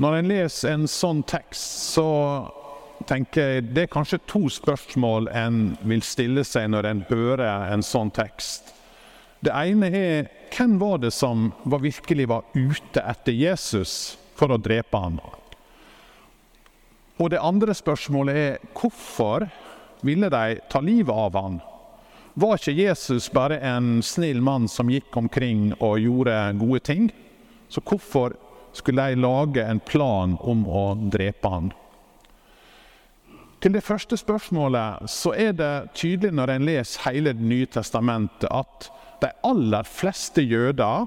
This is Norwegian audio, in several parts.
Når en leser en sånn tekst, så tenker jeg det er kanskje to spørsmål en vil stille seg når en hører en sånn tekst. Det ene er hvem var det som var virkelig var ute etter Jesus for å drepe ham? Og det andre spørsmålet er hvorfor ville de ta livet av ham? Var ikke Jesus bare en snill mann som gikk omkring og gjorde gode ting? Så hvorfor skulle de lage en plan om å drepe han. Til det første spørsmålet så er det tydelig når en leser hele Det nye testamentet, at de aller fleste jøder,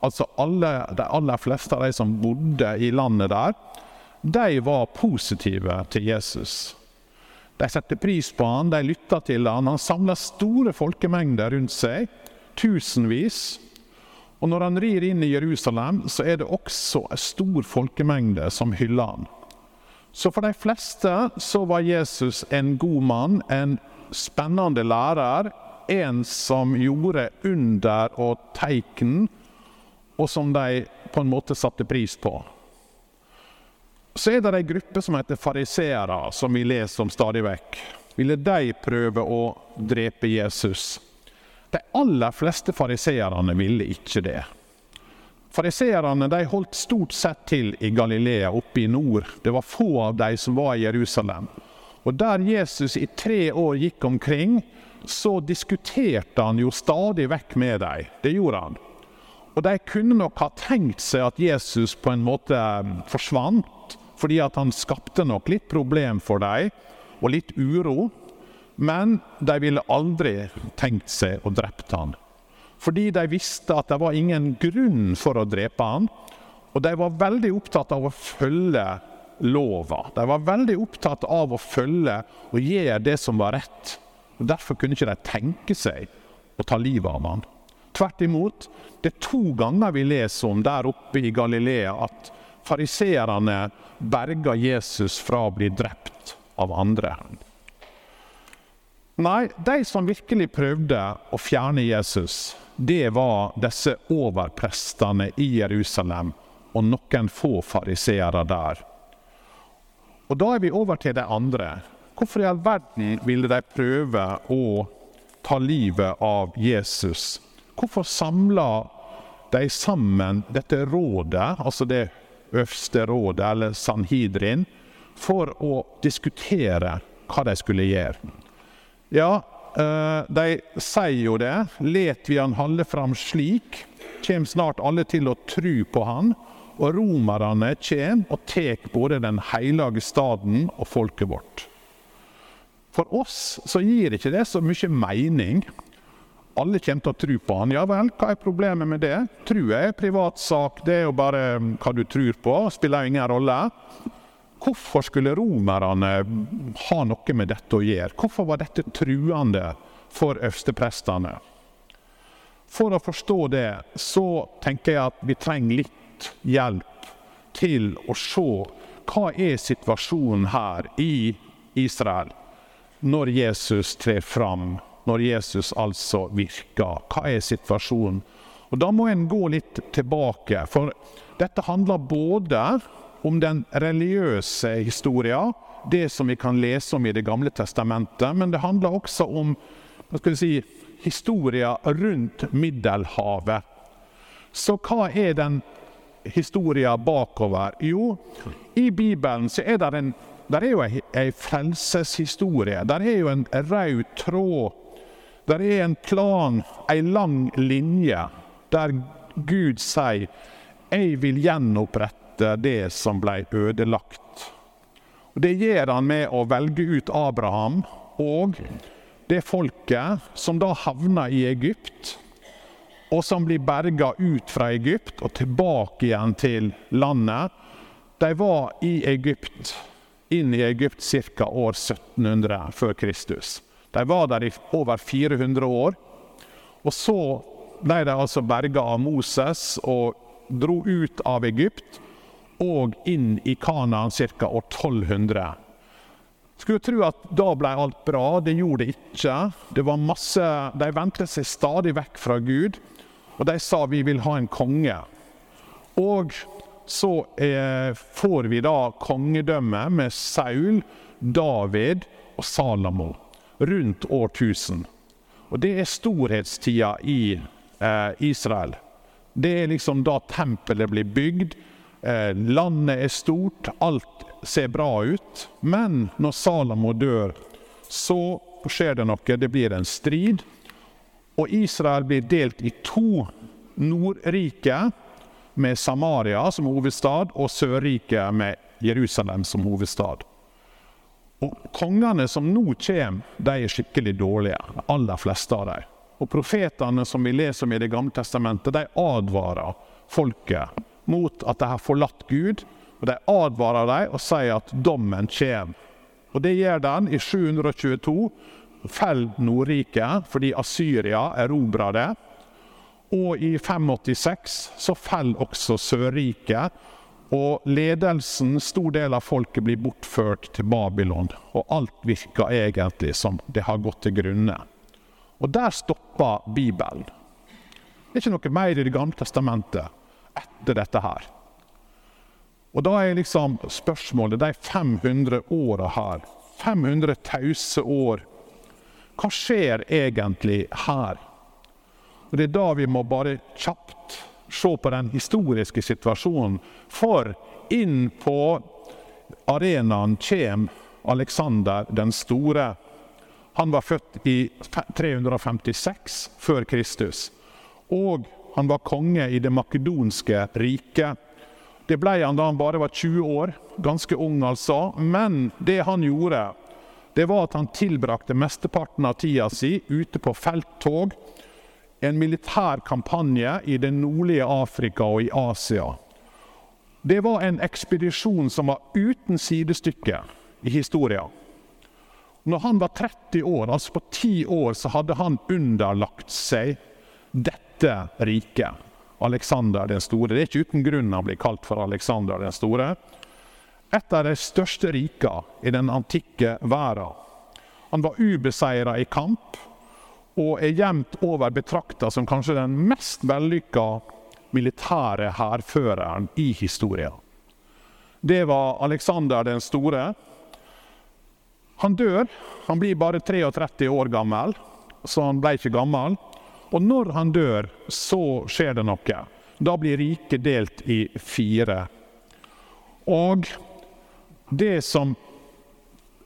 altså alle, de aller fleste av de som bodde i landet der, de var positive til Jesus. De satte pris på han, de lytta til han. Han samla store folkemengder rundt seg, tusenvis. Og når han rir inn i Jerusalem, så er det også en stor folkemengde som hyller han. Så for de fleste så var Jesus en god mann, en spennende lærer, en som gjorde under og teiken, og som de på en måte satte pris på. Så er det ei gruppe som heter fariseere, som vi leser om stadig vekk. Ville de prøve å drepe Jesus? De aller fleste fariseerne ville ikke det. Fariseerne holdt stort sett til i Galilea, oppe i nord. Det var få av de som var i Jerusalem. Og Der Jesus i tre år gikk omkring, så diskuterte han jo stadig vekk med dem. Det gjorde han. Og de kunne nok ha tenkt seg at Jesus på en måte um, forsvant, fordi at han skapte nok litt problem for dem, og litt uro. Men de ville aldri tenkt seg å drepe han fordi de visste at det var ingen grunn for å drepe han. Og de var veldig opptatt av å følge lova. De var veldig opptatt av å følge og gjøre det som var rett. Og Derfor kunne ikke de tenke seg å ta livet av han. Tvert imot, det er to ganger vi leser om der oppe i Galilea at fariseerne berga Jesus fra å bli drept av andre. Nei, de som virkelig prøvde å fjerne Jesus, det var disse overprestene i Jerusalem og noen få fariseere der. Og Da er vi over til de andre. Hvorfor i all verden ville de prøve å ta livet av Jesus? Hvorfor samla de sammen dette rådet, altså det øverste rådet, eller Sanhidrin, for å diskutere hva de skulle gjøre? Ja, uh, de sier jo det. Let vi han holde fram slik, kjem snart alle til å tru på han. Og romerne kjem og tek både den heilage staden og folket vårt. For oss så gir ikke det så mye mening. Alle kommer til å tro på han. Ja vel, hva er problemet med det? Tru er privatsak, det er jo bare hva du tror på, spiller ingen rolle. Hvorfor skulle romerne ha noe med dette å gjøre? Hvorfor var dette truende for øversteprestene? For å forstå det, så tenker jeg at vi trenger litt hjelp til å se hva er situasjonen her i Israel når Jesus trer fram, når Jesus altså virker. Hva er situasjonen? Og Da må en gå litt tilbake, for dette handler både om den religiøse historia, det som vi kan lese om i Det gamle testamentet. Men det handler også om hva skal vi si, historia rundt Middelhavet. Så hva er den historia bakover? Jo, i Bibelen så er det en der er jo ei, frelseshistorie. Der er jo en rød tråd. Der er en plan, ei lang linje, der Gud sier 'Jeg vil gjenopprette' etter det som ble ødelagt. Og det gjør han med å velge ut Abraham og det folket som da havna i Egypt, og som blir berga ut fra Egypt og tilbake igjen til landet. De var i Egypt, inn i Egypt ca. år 1700 før Kristus. De var der i over 400 år. Og så ble de altså berga av Moses og dro ut av Egypt og inn i Kanaan ca. år 1200. Skulle tro at da ble alt bra. Det gjorde det ikke. Det var masse, De vendte seg stadig vekk fra Gud, og de sa vi vil ha en konge. Og så eh, får vi da kongedømme med Saul, David og Salamo rundt år 1000. Og det er storhetstida i eh, Israel. Det er liksom da tempelet blir bygd. Eh, landet er stort, alt ser bra ut. Men når Salamo dør, så skjer det noe. Det blir en strid. Og Israel blir delt i to. Nordriket med Samaria som hovedstad, og Sørriket med Jerusalem som hovedstad. Og Kongene som nå kommer, de er skikkelig dårlige. Aller fleste av dem. Og Profetene som vi leser om i Det gamle testamentet, de advarer folket mot at de har forlatt Gud. Og De advarer dem og sier at dommen kommer. Og Det gjør den i 722. Fell Nordriket fordi Asyria erobrer det. Og i 586 så faller også Sørriket. Og ledelsen, stor del av folket, blir bortført til Babylon. Og alt virker egentlig som det har gått til grunne. Og der stopper Bibelen. Det er ikke noe mer i Det gamle testamentet etter dette her. Og da er liksom spørsmålet de 500 åra her, 500 tause år Hva skjer egentlig her? Og Det er da vi må bare kjapt se på den historiske situasjonen. For inn på arenaen kommer Aleksander den store. Han var født i 356 før Kristus. Og han var konge i det makedonske riket. Det ble han da han bare var 20 år, ganske ung altså. Men det han gjorde, det var at han tilbrakte mesteparten av tida si ute på felttog en militær kampanje i det nordlige Afrika og i Asia. Det var en ekspedisjon som var uten sidestykke i historien. Når han var 30 år, altså på ti år, så hadde han underlagt seg dette riket. Alexander den store. Det er ikke uten grunn han blir kalt for Alexander den store. Et av de største rikene i den antikke verden. Han var ubeseira i kamp og er jevnt over betrakta som kanskje den mest vellykka militære hærføreren i historien. Det var Alexander den store. Han dør. Han blir bare 33 år gammel, så han ble ikke gammel. Og når han dør, så skjer det noe. Da blir riket delt i fire. Og det som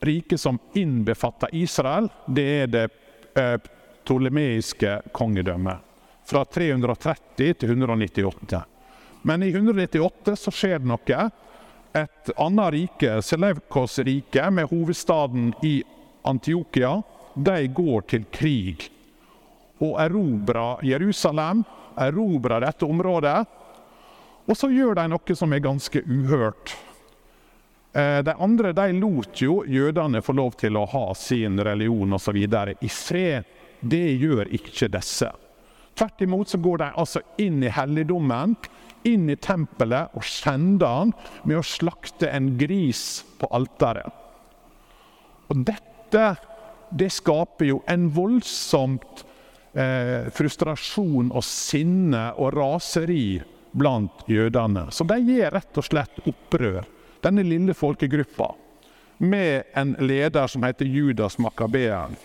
riket som innbefatter Israel, det er det eh, ptolemeiske kongedømmet. Fra 330 til 198. Men i 198 så skjer det noe. Et annet rike, Selevkos rike, med hovedstaden i Antiokia, de går til krig og erobrer Jerusalem, erobrer dette området. Og så gjør de noe som er ganske uhørt. Eh, de andre de lot jo jødene få lov til å ha sin religion osv. i fred. Det gjør ikke disse. Tvert imot så går de altså inn i helligdommen, inn i tempelet, og skjender han med å slakte en gris på alteret. Og dette det skaper jo en voldsomt eh, frustrasjon og sinne og raseri blant jødene. Så de gir rett og slett opprør, denne lille folkegruppa, med en leder som heter Judas Makabeeren.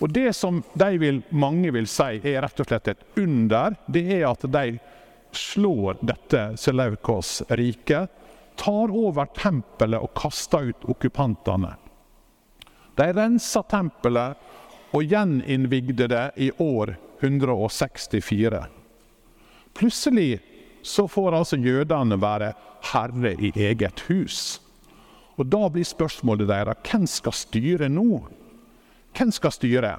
Og Det som de vil, mange vil si er rett og slett et under, det er at de slår dette Seleukos rike, tar over tempelet og kaster ut okkupantene. De renser tempelet og gjeninnvigde det i år 164. Plutselig så får altså jødene være herre i eget hus. Og Da blir spørsmålet deres hvem skal styre nå? Hvem skal styre?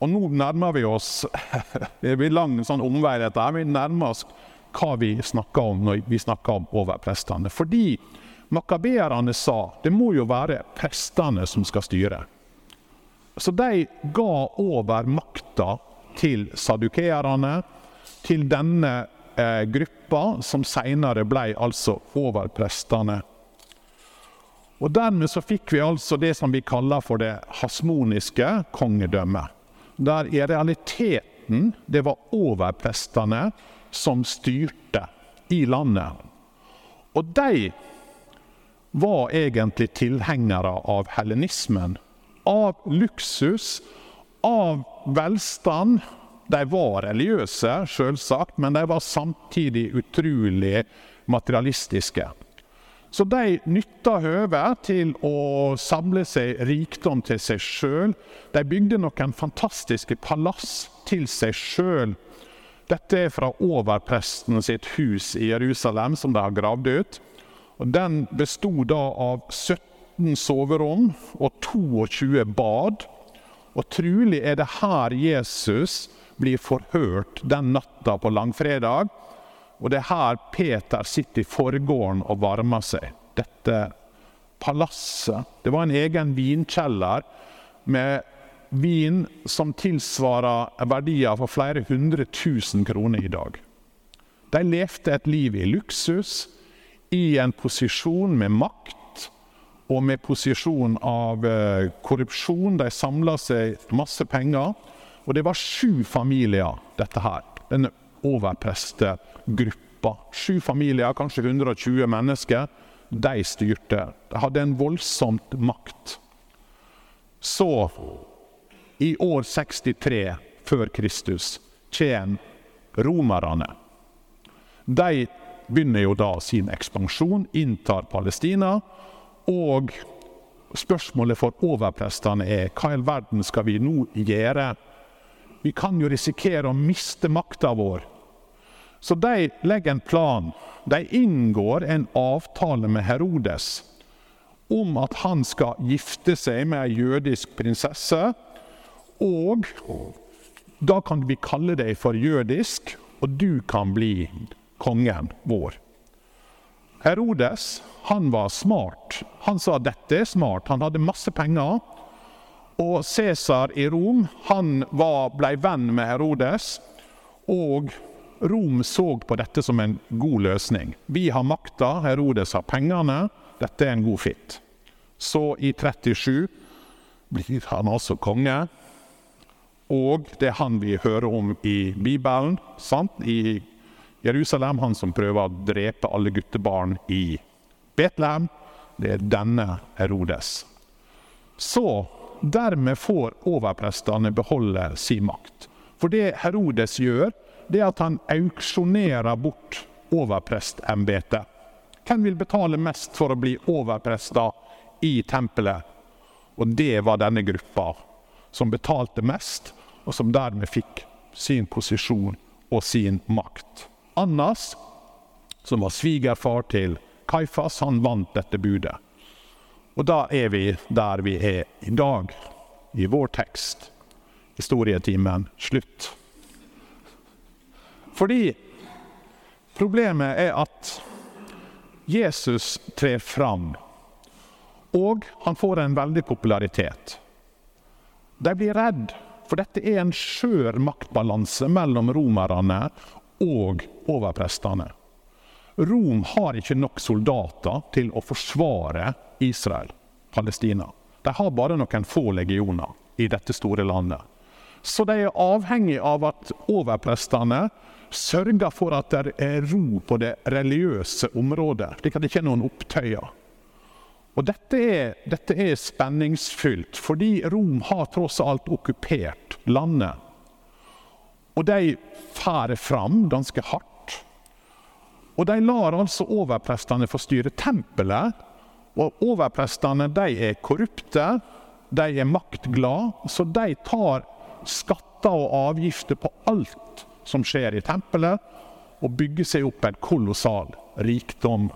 Og nå nærmer vi oss Det blir lang sånn omvei, dette. Vi nærmer oss hva vi snakker om når vi snakker om overprestene. Fordi makabeerne sa det må jo være prestene som skal styre. Så de ga over makta til sadukeerne, til denne eh, gruppa som seinere ble altså overprestene og Dermed så fikk vi altså det som vi kaller for det hasmoniske kongedømmet. Der i realiteten det var overprestene som styrte i landet. Og de var egentlig tilhengere av hellenismen. Av luksus, av velstand. De var religiøse, selvsagt, men de var samtidig utrolig materialistiske. Så de nytta høvet til å samle seg rikdom til seg sjøl. De bygde noen fantastiske palass til seg sjøl. Dette er fra overpresten sitt hus i Jerusalem, som de har gravd ut. Og den bestod da av 17 soverom og 22 bad. Og trolig er det her Jesus blir forhørt den natta på langfredag. Og det er her Peter sitter i forgården og varmer seg. Dette palasset. Det var en egen vinkjeller med vin som tilsvarer verdier for flere hundre tusen kroner i dag. De levde et liv i luksus, i en posisjon med makt og med posisjon av eh, korrupsjon. De samla seg masse penger. Og det var sju familier, dette her. Denne overprestegruppa. Sju familier, kanskje 120 mennesker. De styrte. De hadde en voldsomt makt. Så, i år 63 før Kristus, kommer romerne. De begynner jo da sin ekspansjon, inntar Palestina. Og spørsmålet for overprestene er hva i all verden skal vi nå gjøre? Vi kan jo risikere å miste makta vår. Så de legger en plan. De inngår en avtale med Herodes om at han skal gifte seg med ei jødisk prinsesse. Og da kan vi kalle deg for jødisk, og du kan bli kongen vår. Herodes han var smart. Han sa dette er smart. Han hadde masse penger. Og Cæsar i Rom han var, ble venn med Herodes. Og Rom så på dette som en god løsning. Vi har makta, Herodes har pengene. Dette er en god fitt. Så i 37 blir han altså konge. Og det er han vi hører om i Bibelen. sant? I Jerusalem, han som prøver å drepe alle guttebarn i Betlehem. Det er denne Herodes. Så dermed får overprestene beholde sin makt. For det Herodes gjør, det er at han auksjonerer bort overprestembetet. Hvem vil betale mest for å bli overprester i tempelet? Og det var denne gruppa som betalte mest, og som dermed fikk sin posisjon og sin makt. Annas, som var svigerfar til Kaifas, han vant dette budet. Og da er vi der vi er i dag, i vår tekst. Historietimen slutt. Fordi problemet er at Jesus trer fram, og han får en veldig popularitet. De blir redd, for dette er en skjør maktbalanse mellom romerne og overprestene. Rom har ikke nok soldater til å forsvare Israel, Palestina. De har bare noen få legioner i dette store landet. Så de er avhengig av at overprestene sørger for at det er ro på det religiøse området, slik at det ikke er noen opptøyer. Og dette er, dette er spenningsfylt, fordi Rom har tross alt okkupert landet og de færer fram ganske hardt. Og de lar altså overprestene få styre tempelet. Og overprestene de er korrupte, de er maktglade, så de tar skatter og avgifter på alt som skjer i tempelet, og bygger seg opp en kolossal rikdom.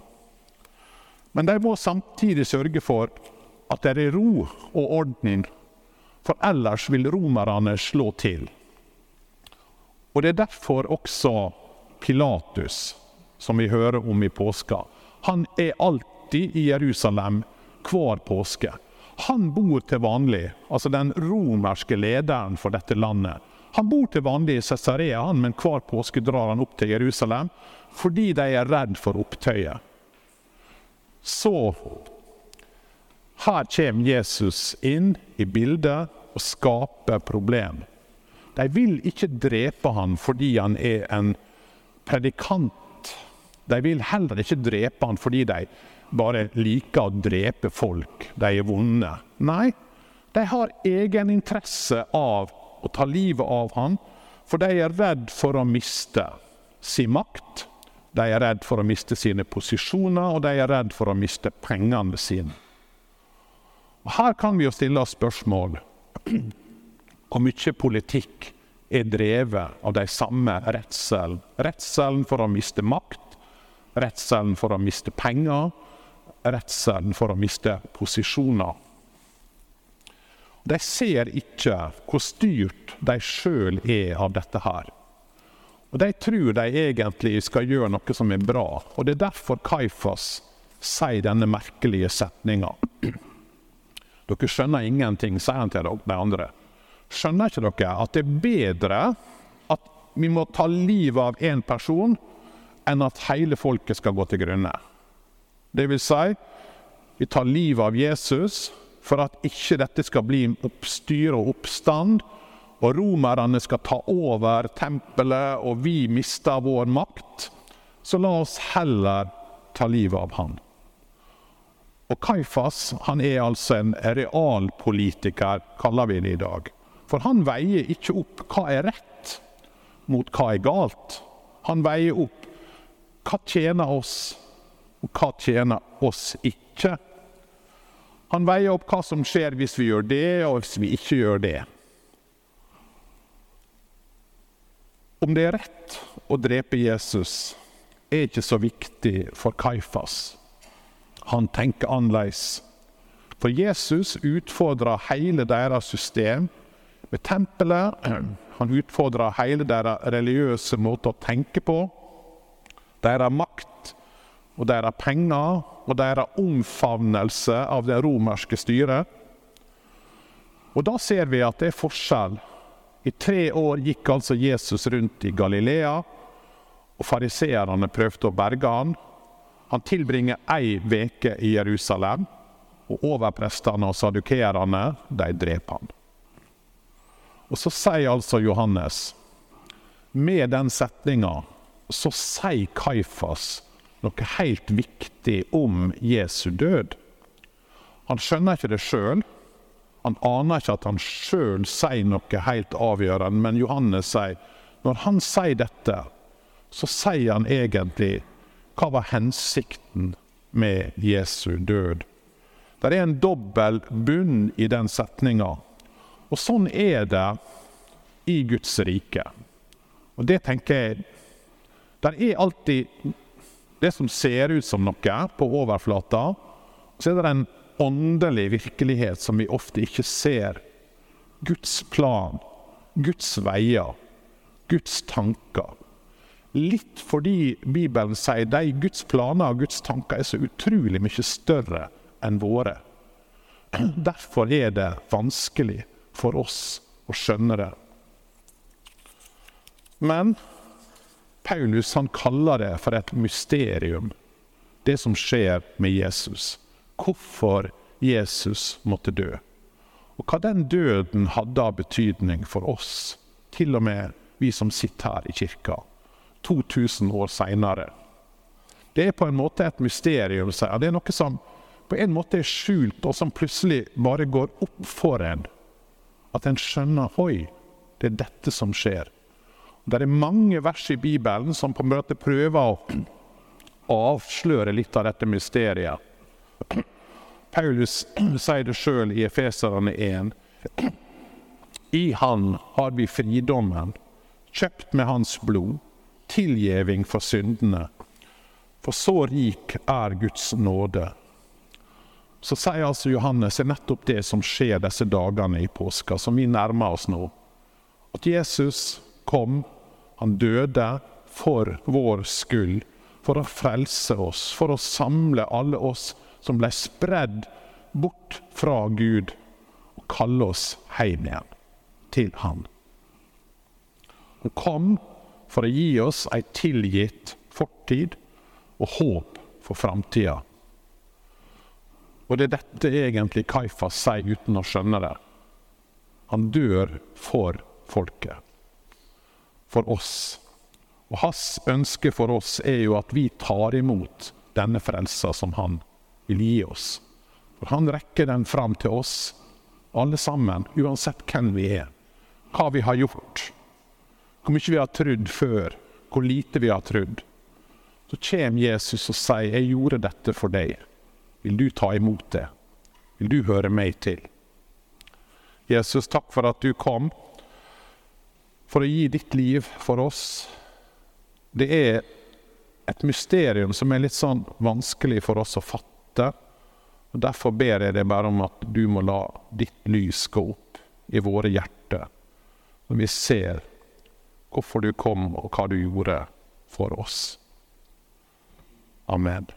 Men de må samtidig sørge for at det er ro og orden, for ellers vil romerne slå til. Og det er derfor også Pilatus, som vi hører om i påska, han er alltid i Jerusalem hver påske. Han bor til vanlig, altså den romerske lederen for dette landet. Han bor til vanlig i Cesarea, men hver påske drar han opp til Jerusalem fordi de er redd for opptøyet. Så her kommer Jesus inn i bildet og skaper problem. De vil ikke drepe han fordi han er en predikant De vil heller ikke drepe han fordi de bare liker å drepe folk. De er vonde. Nei, de har egeninteresse av å ta livet av han, for de er redd for å miste sin makt. De er redd for å miste sine posisjoner, og de er redd for å miste pengene sine. Og her kan vi jo stille oss spørsmål hvor mye politikk er drevet av de samme redselen. Redselen for å miste makt, redselen for å miste penger, redselen for å miste posisjoner. De ser ikke hvor styrt de sjøl er av dette her. Og De tror de egentlig skal gjøre noe som er bra. Og Det er derfor Kaifas sier denne merkelige setninga. Dere skjønner ingenting, sier han til de andre. Skjønner ikke dere at det er bedre at vi må ta livet av én person, enn at hele folket skal gå til grunne? Det vil si, vi tar livet av Jesus for at ikke dette skal bli oppstyr og oppstand, og romerne skal ta over tempelet, og vi mister vår makt. Så la oss heller ta livet av han. Og Kaifas han er altså en realpolitiker, kaller vi det i dag. For han veier ikke opp hva er rett mot hva er galt. Han veier opp hva tjener oss, og hva tjener oss ikke. Han veier opp hva som skjer hvis vi gjør det, og hvis vi ikke gjør det. Om det er rett å drepe Jesus, er ikke så viktig for Kaifas. Han tenker annerledes. For Jesus utfordrer hele deres system med tempelet. Han utfordrer hele deres religiøse måte å tenke på. Deres makt og deres penger og deres omfavnelse av det romerske styret. Og da ser vi at det er forskjell. I tre år gikk altså Jesus rundt i Galilea, og fariseerne prøvde å berge han. Han tilbringer ei veke i Jerusalem, og overprestene og sadukeerne de dreper han. Og så sier altså Johannes, med den setninga, så sier Kaifas noe helt viktig om Jesu død. Han skjønner ikke det sjøl. Han aner ikke at han sjøl sier noe helt avgjørende, men Johannes sier når han sier dette, så sier han egentlig hva var hensikten med Jesu død. Det er en dobbel bunn i den setninga. Og sånn er det i Guds rike. Og det tenker jeg Det er alltid det som ser ut som noe på overflata, så er det en åndelig virkelighet som vi ofte ikke ser. Guds plan, Guds veier, Guds tanker. Litt fordi Bibelen sier de Guds planer og Guds tanker er så utrolig mye større enn våre. Derfor er det vanskelig for oss å skjønne det. Men Paulus han kaller det for et mysterium, det som skjer med Jesus. Hvorfor Jesus måtte dø. Og hva den døden hadde av betydning for oss, til og med vi som sitter her i kirka, 2000 år seinere. Det er på en måte et mysterium. Det er noe som på en måte er skjult, og som plutselig bare går opp for en. At en skjønner Oi, det er dette som skjer. Det er mange vers i Bibelen som på en måte prøver å avsløre litt av dette mysteriet. Paulus sier det sjøl i Efeserne 1. I Han har vi fridommen, kjøpt med Hans blod, tilgjeving for syndene. For så rik er Guds nåde. Så sier altså Johannes er nettopp det som skjer disse dagene i påska, som vi nærmer oss nå. At Jesus kom han døde for vår skyld, for å frelse oss, for å samle alle oss som ble spredd bort fra Gud, og kalle oss hjem igjen til Han. Han kom for å gi oss ei tilgitt fortid og håp for framtida. Og det er dette egentlig Kaifas sier uten å skjønne det. Han dør for folket for oss. Og hans ønske for oss er jo at vi tar imot denne frelsa som han vil gi oss. For han rekker den fram til oss, alle sammen, uansett hvem vi er. Hva vi har gjort. Hvor mye vi har trodd før. Hvor lite vi har trodd. Så kommer Jesus og sier 'Jeg gjorde dette for deg'. Vil du ta imot det? Vil du høre meg til? Jesus, takk for at du kom for å gi ditt liv for oss. Det er et mysterium som er litt sånn vanskelig for oss å fatte. Og Derfor ber jeg deg bare om at du må la ditt lys gå opp i våre hjerter, når vi ser hvorfor du kom og hva du gjorde for oss. Amen.